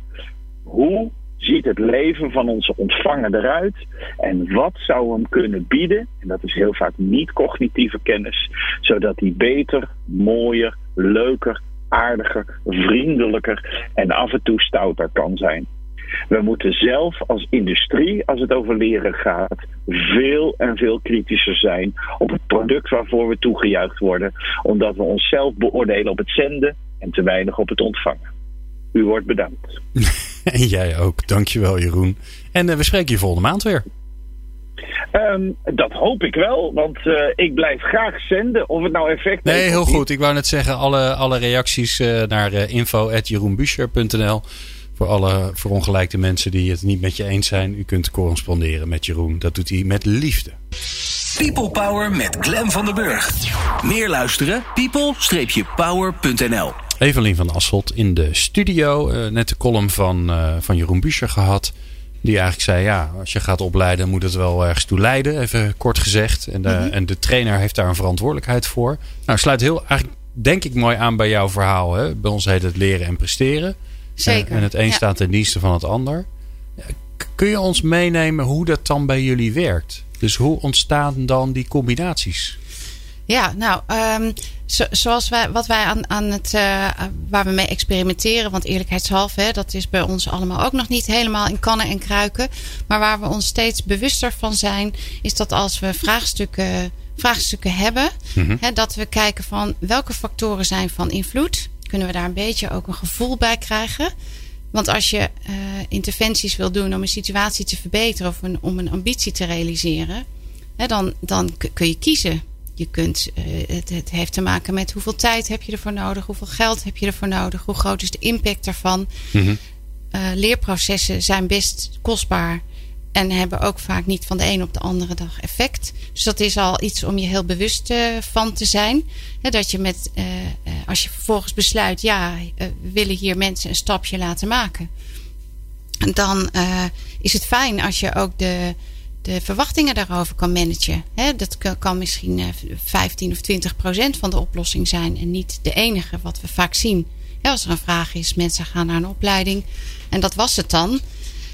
Hoe ziet het leven van onze ontvanger eruit? En wat zou hem kunnen bieden? En dat is heel vaak niet cognitieve kennis, zodat hij beter, mooier, leuker, aardiger, vriendelijker en af en toe stouter kan zijn. We moeten zelf als industrie, als het over leren gaat, veel en veel kritischer zijn op het product waarvoor we toegejuicht worden, omdat we onszelf beoordelen op het zenden en te weinig op het ontvangen. U wordt bedankt. en jij ook. Dankjewel, Jeroen. En uh, we spreken je volgende maand weer. Um, dat hoop ik wel, want uh, ik blijf graag zenden. Of het nou effect heeft. Nee, heel goed. Ik wou net zeggen, alle, alle reacties uh, naar uh, info.jeroenbuscher.nl. Voor alle verongelijkte mensen die het niet met je eens zijn. U kunt corresponderen met Jeroen. Dat doet hij met liefde. People Power met Glen van den Burg. Meer luisteren? people-power.nl Evelien van Asselt in de studio. net de column van, van Jeroen Buscher gehad. Die eigenlijk zei, ja, als je gaat opleiden moet het wel ergens toe leiden. Even kort gezegd. En de, mhm. en de trainer heeft daar een verantwoordelijkheid voor. Nou, sluit heel, eigenlijk denk ik mooi aan bij jouw verhaal. Hè? Bij ons heet het leren en presteren. Zeker. En, en het een Ja. staat ten dienste van het ander. Kun je ons meenemen hoe dat dan bij jullie werkt? Dus hoe ontstaan dan die combinaties? Ja, nou, ehm, zo- zoals wij, wat wij aan, aan het, eh, waar we mee experimenteren, want eerlijkheidshalve, dat is bij ons allemaal ook nog niet helemaal in kannen en kruiken. Maar waar we ons steeds bewuster van zijn, is dat als we vraagstukken, vraagstukken hebben, hè, dat we kijken van welke factoren zijn van invloed. Kunnen we daar een beetje ook een gevoel bij krijgen? Want als je eh, interventies wil doen om een situatie te verbeteren of een, om een ambitie te realiseren, hè, dan, dan kun je kiezen. Je kunt, eh, het, het heeft te maken met hoeveel tijd heb je ervoor nodig, hoeveel geld heb je ervoor nodig, hoe groot is de impact daarvan. Eh, leerprocessen zijn best kostbaar en hebben ook vaak niet van de een op de andere dag effect. Dus dat is al iets om je heel bewust eh, van te zijn. Hè, dat je met, als je vervolgens besluit, ja, we willen hier mensen een stapje laten maken. En dan is het fijn als je ook de, de verwachtingen daarover kan managen. Hè, dat kan, misschien eh, 15 of 20 procent van de oplossing zijn en niet de enige wat we vaak zien. Ja, als er een vraag is, mensen gaan naar een opleiding en dat was het dan.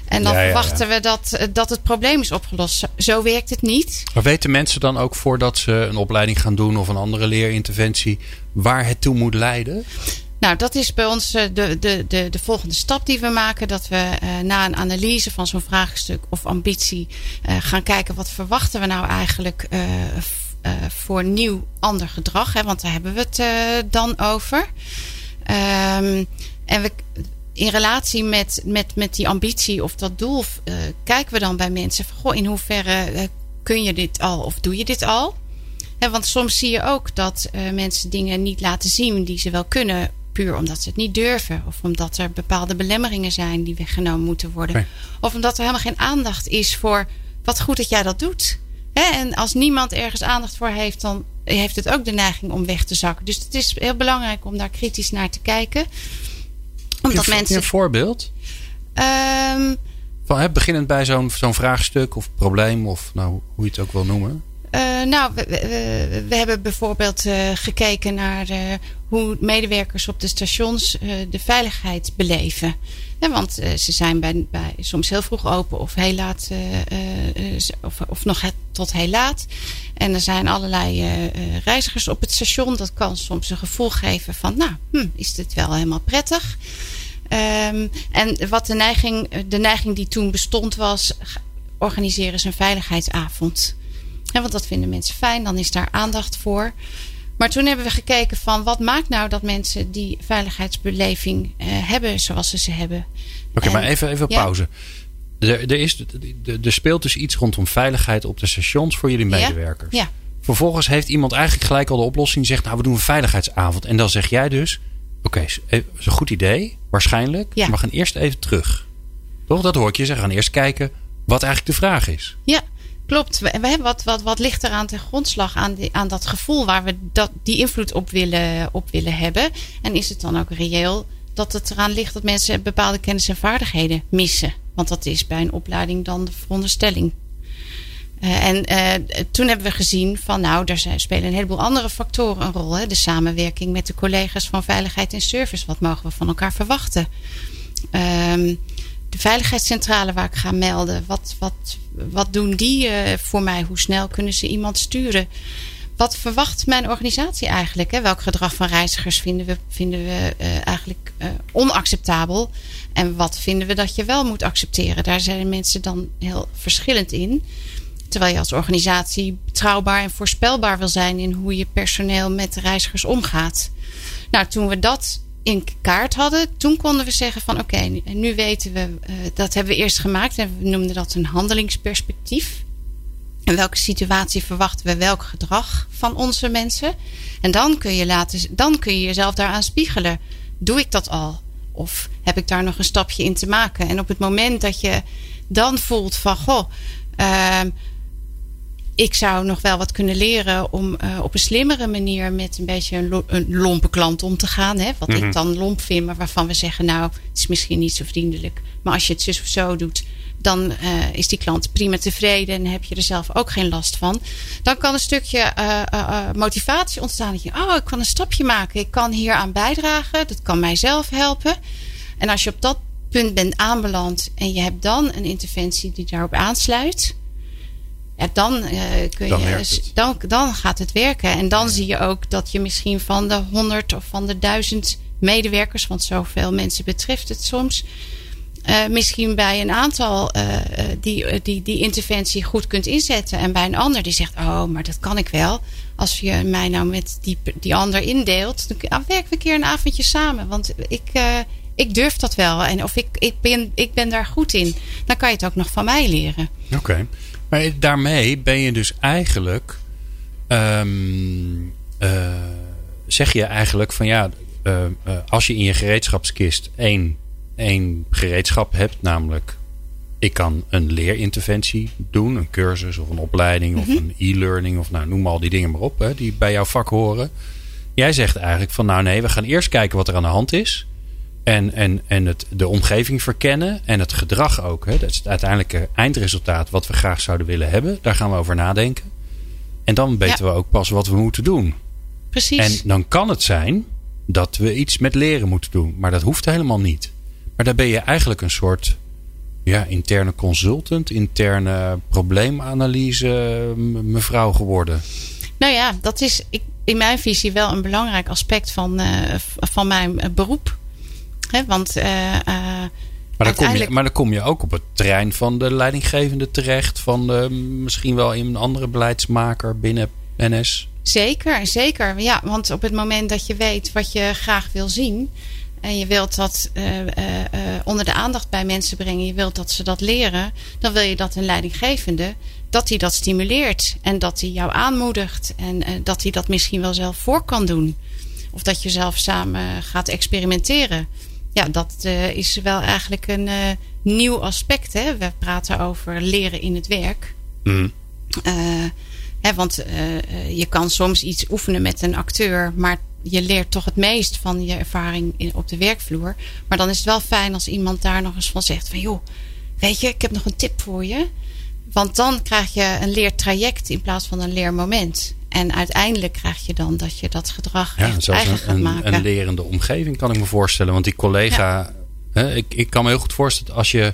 En dan Ja, ja, ja. verwachten we dat, eh, dat het probleem is opgelost. Zo- Zo werkt het niet. Maar weten mensen dan ook voordat ze een opleiding gaan doen of een andere leerinterventie waar het toe moet leiden? Nou, dat is bij ons eh, de, de, de, de volgende stap die we maken. Dat we eh, na een analyse van zo'n vraagstuk of ambitie eh, gaan kijken wat verwachten we nou eigenlijk voor nieuw ander gedrag. Hè? Want daar hebben we het dan over. Ehm, en we, in relatie met, met, met die ambitie of dat doel kijken we dan bij mensen van goh, in hoeverre kun je dit al of doe je dit al? Want soms zie je ook dat mensen dingen niet laten zien die ze wel kunnen, puur omdat ze het niet durven. Of omdat er bepaalde belemmeringen zijn die weggenomen moeten worden. Nee. Of omdat er helemaal geen aandacht is voor wat goed dat jij dat doet. Hè, en als niemand ergens aandacht voor heeft, dan heeft het ook de neiging om weg te zakken. Dus het is heel belangrijk om daar kritisch naar te kijken. Omdat Een- mensen. Een voorbeeld? Ehm, Van, hè, beginnend bij zo'n zo'n vraagstuk of probleem of nou, hoe je het ook wil noemen. Eh, nou, we, we- hebben bijvoorbeeld eh, gekeken naar eh, hoe medewerkers op de stations de veiligheid beleven. Ja, want ze zijn bij, bij, soms heel vroeg open of heel laat, of, of nog het, tot heel laat. En er zijn allerlei reizigers op het station. Dat kan soms een gevoel geven van, nou, hm, is dit wel helemaal prettig? Ehm, en wat de neiging, de neiging die toen bestond was, organiseren ze een veiligheidsavond. Ja, want dat vinden mensen fijn, dan is daar aandacht voor. Maar toen hebben we gekeken van wat maakt nou dat mensen die veiligheidsbeleving eh, hebben zoals ze ze hebben. Oké, maar even, even ja. pauze. Er, er, is, er, er speelt dus iets rondom veiligheid op de stations voor jullie medewerkers. Ja, Vervolgens heeft iemand eigenlijk gelijk al de oplossing. Zegt, nou, we doen een veiligheidsavond. En dan zeg jij dus, oké, is is een goed idee, waarschijnlijk. Ja. Maar we gaan eerst even terug. Toch? Dat hoor ik je zeggen. We gaan eerst kijken wat eigenlijk de vraag is. ja klopt. We, wat, wat, wat ligt er aan ten grondslag aan, aan dat gevoel waar we dat, die invloed op willen, op willen hebben. En is het dan ook reëel dat het eraan ligt dat mensen bepaalde kennis en vaardigheden missen? Want dat is bij een opleiding dan de veronderstelling. Eh, en eh, toen hebben we gezien van nou, daar spelen een heleboel andere factoren een rol. Hè? De samenwerking met de collega's van veiligheid en service. Wat mogen we van elkaar verwachten? Ehm, de veiligheidscentrale waar ik ga melden. Wat, wat, wat doen die eh, voor mij? Hoe snel kunnen ze iemand sturen? Wat verwacht mijn organisatie eigenlijk? Hè? Welk gedrag van reizigers vinden we, vinden we eh, eigenlijk eh, onacceptabel? En wat vinden we dat je wel moet accepteren? Daar zijn mensen dan heel verschillend in. Terwijl je als organisatie betrouwbaar en voorspelbaar wil zijn in hoe je personeel met reizigers omgaat. Nou, toen we dat in kaart hadden, toen konden we zeggen van oké, nu- weten we, eh, dat hebben we eerst gemaakt en we noemden dat een handelingsperspectief. In welke situatie verwachten we welk gedrag van onze mensen? En dan kun je, laten, dan kun je jezelf daaraan spiegelen. Doe ik dat al? Of heb ik daar nog een stapje in te maken? En op het moment dat je dan voelt van goh, ehm, ik zou nog wel wat kunnen leren om eh, op een slimmere manier met een beetje een, lo- een lompe klant om te gaan. Hè? Wat ik dan lomp vind, maar waarvan we zeggen, nou, het is misschien niet zo vriendelijk. Maar als je het zus of zo doet, dan uh, is die klant prima tevreden en heb je er zelf ook geen last van. Dan kan een stukje uh, motivatie ontstaan. Dat je, oh, ik kan een stapje maken. Ik kan hier aan bijdragen. Dat kan mijzelf helpen. En als je op dat punt bent aanbeland en je hebt dan een interventie die daarop aansluit. Ja, dan, kun dan, je, dan, dan gaat het werken. En dan zie je ook dat je misschien van de honderd of van de duizend medewerkers, want zoveel mensen betreft het soms, uh, misschien bij een aantal uh, die, die die interventie goed kunt inzetten. En bij een ander die zegt, oh, maar dat kan ik wel. Als je mij nou met die, die ander indeelt, dan werken we een keer een avondje samen. Want ik, ik durf dat wel. En of ik, ik, ben, ik ben daar goed in. Dan kan je het ook nog van mij leren. Oké. Okay. Maar daarmee ben je dus eigenlijk... Um, zeg je eigenlijk van ja, als je in je gereedschapskist één één gereedschap hebt, namelijk ik kan een leerinterventie doen, een cursus of een opleiding of mhm. een e-learning of nou noem al die dingen maar op hè, die bij jouw vak horen. Jij zegt eigenlijk van nou nee, we gaan eerst kijken wat er aan de hand is. En, en, en het, de omgeving verkennen en het gedrag ook. Hè. Dat is het uiteindelijke eindresultaat wat we graag zouden willen hebben. Daar gaan we over nadenken. En dan weten we ook pas wat we moeten doen. Precies. En dan kan het zijn dat we iets met leren moeten doen. Maar dat hoeft helemaal niet. Maar daar ben je eigenlijk een soort ja, interne consultant, interne probleemanalyse mevrouw geworden. Nou ja, dat is in mijn visie wel een belangrijk aspect van, uh, van mijn eh, beroep. Want. Uh, maar dan, kom je, maar dan kom je ook op het terrein van de leidinggevende terecht, van de, misschien wel een andere beleidsmaker binnen NS. Zeker, zeker. Ja, want op het moment dat je weet wat je graag wil zien, en je wilt dat uh, uh, onder de aandacht bij mensen brengen, je wilt dat ze dat leren, dan wil je dat een leidinggevende, dat hij dat stimuleert en dat hij jou aanmoedigt en dat hij dat misschien wel zelf voor kan doen. Of dat je zelf samen gaat experimenteren. Ja, dat is wel eigenlijk een nieuw aspect. Hè? We praten over leren in het werk. Mm. Hè, want je kan soms iets oefenen met een acteur, maar je leert toch het meest van je ervaring in, op de werkvloer. Maar dan is het wel fijn als iemand daar nog eens van zegt: van joh, weet je, ik heb nog een tip voor je. Want dan krijg je een leertraject in plaats van een leermoment. En uiteindelijk krijg je dan dat je dat gedrag ja, echt eigen gaat een, maken. Een lerende omgeving kan ik me voorstellen. Want die collega, hè, ik, ik kan me heel goed voorstellen als je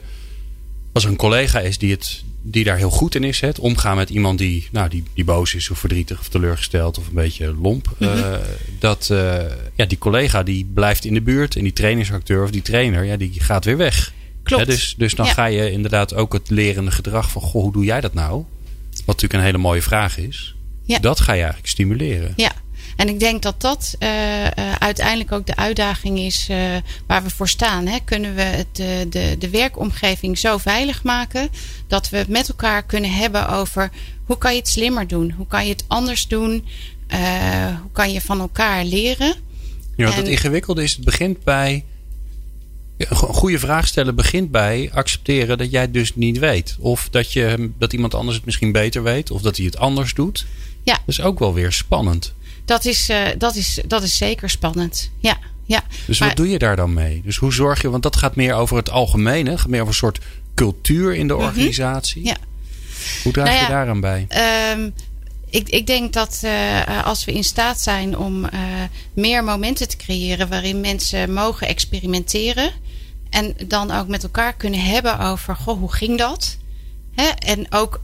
als er een collega is die het die daar heel goed in is. Het omgaan met iemand die, nou, die, die boos is of verdrietig of teleurgesteld of een beetje lomp. Mhm. Eh, dat uh, ja, die collega die blijft in de buurt en die trainingsacteur of die trainer, ja, die gaat weer weg. Klopt. dus, dus dan ga je inderdaad ook het lerende gedrag van, goh, hoe doe jij dat nou? Wat natuurlijk een hele mooie vraag is. Ja. Dat ga je eigenlijk stimuleren. Ja, en ik denk dat dat uh, uiteindelijk ook de uitdaging is uh, waar we voor staan. Hè. Kunnen we het, de, de, de werkomgeving zo veilig maken dat we het met elkaar kunnen hebben over hoe kan je het slimmer doen? Hoe kan je het anders doen? hoe kan je van elkaar leren? Ja, wat het ingewikkelde is, het begint bij. Een goede vraag stellen begint bij accepteren dat jij het dus niet weet. Of dat, je, dat iemand anders het misschien beter weet. Of dat hij het anders doet. Ja. Dat is ook wel weer spannend dat is, uh, dat is, dat is zeker spannend. Ja, ja. Dus wat doe je daar dan mee? Dus hoe zorg je, want dat gaat meer over het algemene, gaat meer over een soort cultuur in de mhm. organisatie. Ja. Hoe draag nou je daaraan bij? Um, ik, ik denk dat uh, als we in staat zijn om uh, meer momenten te creëren waarin mensen mogen experimenteren. En dan ook met elkaar kunnen hebben over, goh, hoe ging dat? Hè? En ook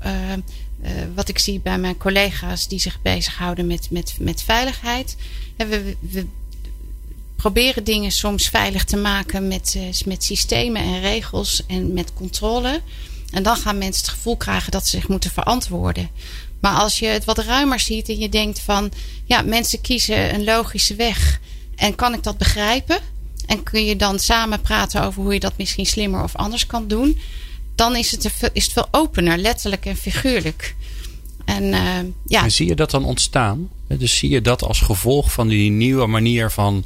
uh, wat ik zie bij mijn collega's die zich bezighouden met, met, met veiligheid. we, we, proberen dingen soms veilig te maken met, uh, met systemen en regels en met controle. En dan gaan mensen het gevoel krijgen dat ze zich moeten verantwoorden. Maar als je het wat ruimer ziet en je denkt van ja, mensen kiezen een logische weg. En kan ik dat begrijpen? En kun je dan samen praten over hoe je dat misschien slimmer of anders kan doen? Dan is het, is het veel opener, letterlijk en figuurlijk. En, uh, ja. en zie je dat dan ontstaan? Dus zie je dat als gevolg van die nieuwe manier van,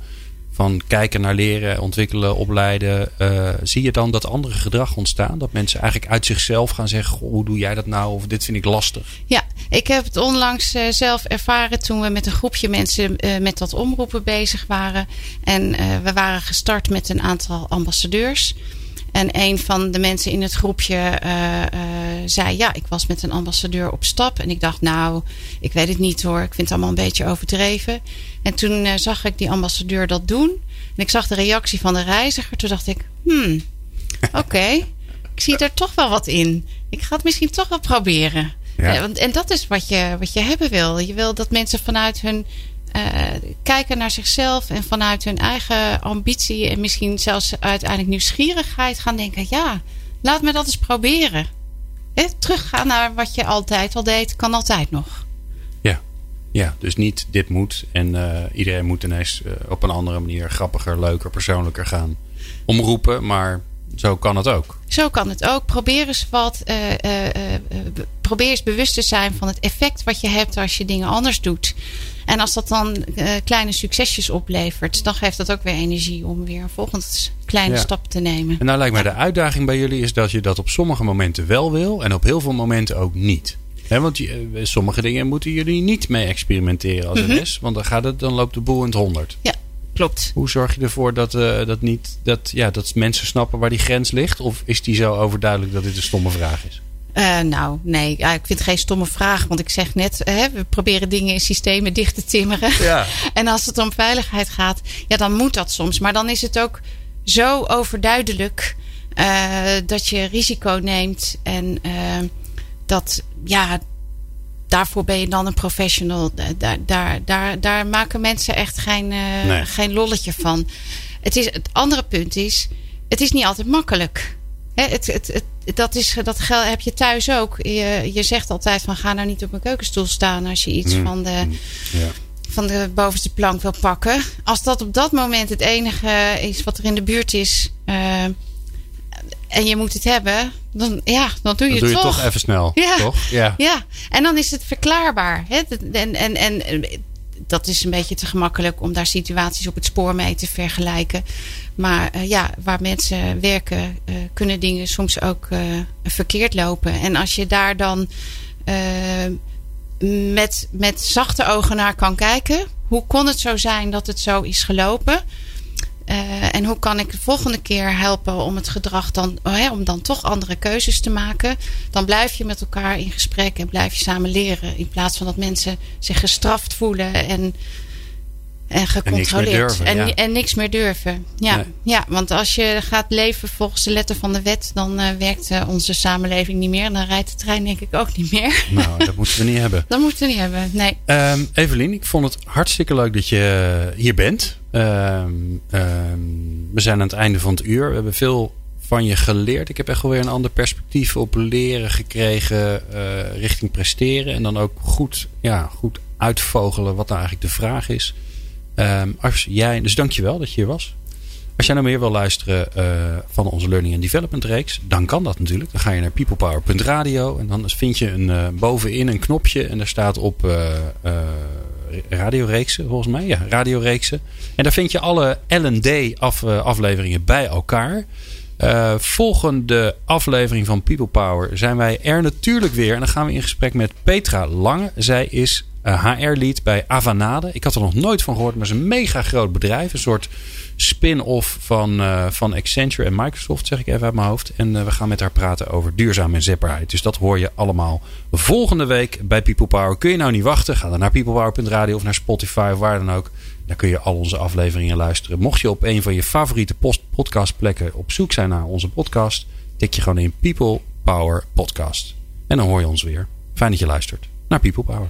van kijken naar leren, ontwikkelen, opleiden. Uh, zie je dan dat andere gedrag ontstaan? Dat mensen eigenlijk uit zichzelf gaan zeggen: hoe doe jij dat nou? Of dit vind ik lastig. Ja, ik heb het onlangs uh, zelf ervaren toen we met een groepje mensen met dat omroepen bezig waren. En we waren gestart met een aantal ambassadeurs. En een van de mensen in het groepje zei: Ja, ik was met een ambassadeur op stap. En ik dacht: Nou, ik weet het niet hoor. Ik vind het allemaal een beetje overdreven. En toen zag ik die ambassadeur dat doen. En ik zag de reactie van de reiziger. Toen dacht ik: Hmm, oké. ik zie er toch wel wat in. Ik ga het misschien toch wel proberen. Ja. En dat is wat je, wat je hebben wil. Je wil dat mensen vanuit hun uh, kijken naar zichzelf en vanuit hun eigen ambitie en misschien zelfs uiteindelijk nieuwsgierigheid gaan denken: ja, laat me dat eens proberen. Teruggaan naar wat je altijd al deed, kan altijd nog. Ja, ja dus niet dit moet en uh, iedereen moet ineens uh, op een andere manier grappiger, leuker, persoonlijker gaan omroepen, maar zo kan het ook. Zo kan het ook. Probeer eens wat. Uh, uh, probeer eens bewust te zijn van het effect wat je hebt als je dingen anders doet. En als dat dan kleine succesjes oplevert, dan geeft dat ook weer energie om weer een volgende kleine stap te nemen. En nou lijkt mij de uitdaging bij jullie is dat je dat op sommige momenten wel wil en op heel veel momenten ook niet. want sommige dingen moeten jullie niet mee experimenteren als mm NS. Want dan, gaat het, dan loopt de boel in het honderd. Ja, klopt. Hoe zorg je ervoor dat, uh, dat, niet, dat, ja, dat mensen snappen waar die grens ligt? Of is die zo overduidelijk dat dit een stomme vraag is? Uh, nou, nee, ja, ik vind het geen stomme vraag. Want ik zeg net, hè, we proberen dingen in systemen dicht te timmeren. Ja. en als het om veiligheid gaat, ja, dan moet dat soms. Maar dan is het ook zo overduidelijk uh, dat je risico neemt. En dat, ja, daarvoor ben je dan een professional. Daar, daar, daar, daar maken mensen echt geen, uh, geen lolletje van. Het, is, het andere punt is, het is niet altijd makkelijk. het, het, het, dat, is, dat heb je thuis ook. Je, je zegt altijd van ga nou niet op mijn keukenstoel staan als je iets mm. van de... Mm. Ja van de bovenste plank wil pakken. Als dat op dat moment het enige is wat er in de buurt is. Uh, en je moet het hebben, dan, ja, dan doe je dan het doe toch. je toch even snel. Ja, toch? Ja. ja, en dan is het verklaarbaar. Hè? En, en, en dat is een beetje te gemakkelijk om daar situaties op het spoor mee te vergelijken. Maar uh, ja, waar mensen werken, uh, kunnen dingen soms ook uh, verkeerd lopen. En als je daar dan met, met zachte ogen naar kan kijken, hoe kon het zo zijn dat het zo is gelopen? Uh, en hoe kan ik de volgende keer helpen om het gedrag dan, oh om dan toch andere keuzes te maken? Dan blijf je met elkaar in gesprek en blijf je samen leren. In plaats van dat mensen zich gestraft voelen en, en gecontroleerd. En niks meer durven. En, en niks meer durven. Ja, ja, want als je gaat leven volgens de letter van de wet, dan uh, werkt uh, onze samenleving niet meer. En dan rijdt de trein denk ik ook niet meer. Nou, dat moeten we niet hebben. Dat moeten we niet hebben, nee. Um, Evelien, ik vond het hartstikke leuk dat je hier bent. Um, um, we zijn aan het einde van het uur. We hebben veel van je geleerd. Ik heb echt wel weer een ander perspectief op leren gekregen uh, richting presteren. En dan ook goed, ja, goed uitvogelen wat nou eigenlijk de vraag is. Um, als jij, dus dankjewel dat je hier was. Als jij nou meer wil luisteren uh, van onze Learning and Development reeks, dan kan dat natuurlijk. Dan ga je naar peoplepower.radio en dan vind je een, uh, bovenin een knopje en daar staat op uh, radioreeksen, volgens mij. Ja, radioreeksen. En daar vind je alle L&D af, afleveringen bij elkaar. Volgende aflevering van People Power zijn wij er natuurlijk weer. En dan gaan we in gesprek met Petra Lange. Zij is HR-lead bij Avanade. Ik had er nog nooit van gehoord, maar het is een mega groot bedrijf. Een soort spin-off van, uh, van Accenture en Microsoft, zeg ik even uit mijn hoofd. En we gaan met haar praten over duurzame inzetbaarheid. Dus dat hoor je allemaal volgende week bij People Power. Kun je nou niet wachten? Ga dan naar peoplepower.radio of naar Spotify of waar dan ook. Daar kun je al onze afleveringen luisteren. Mocht je op een van je favoriete podcastplekken op zoek zijn naar onze podcast, tik je gewoon in People Power Podcast. En dan hoor je ons weer. Fijn dat je luistert naar People Power.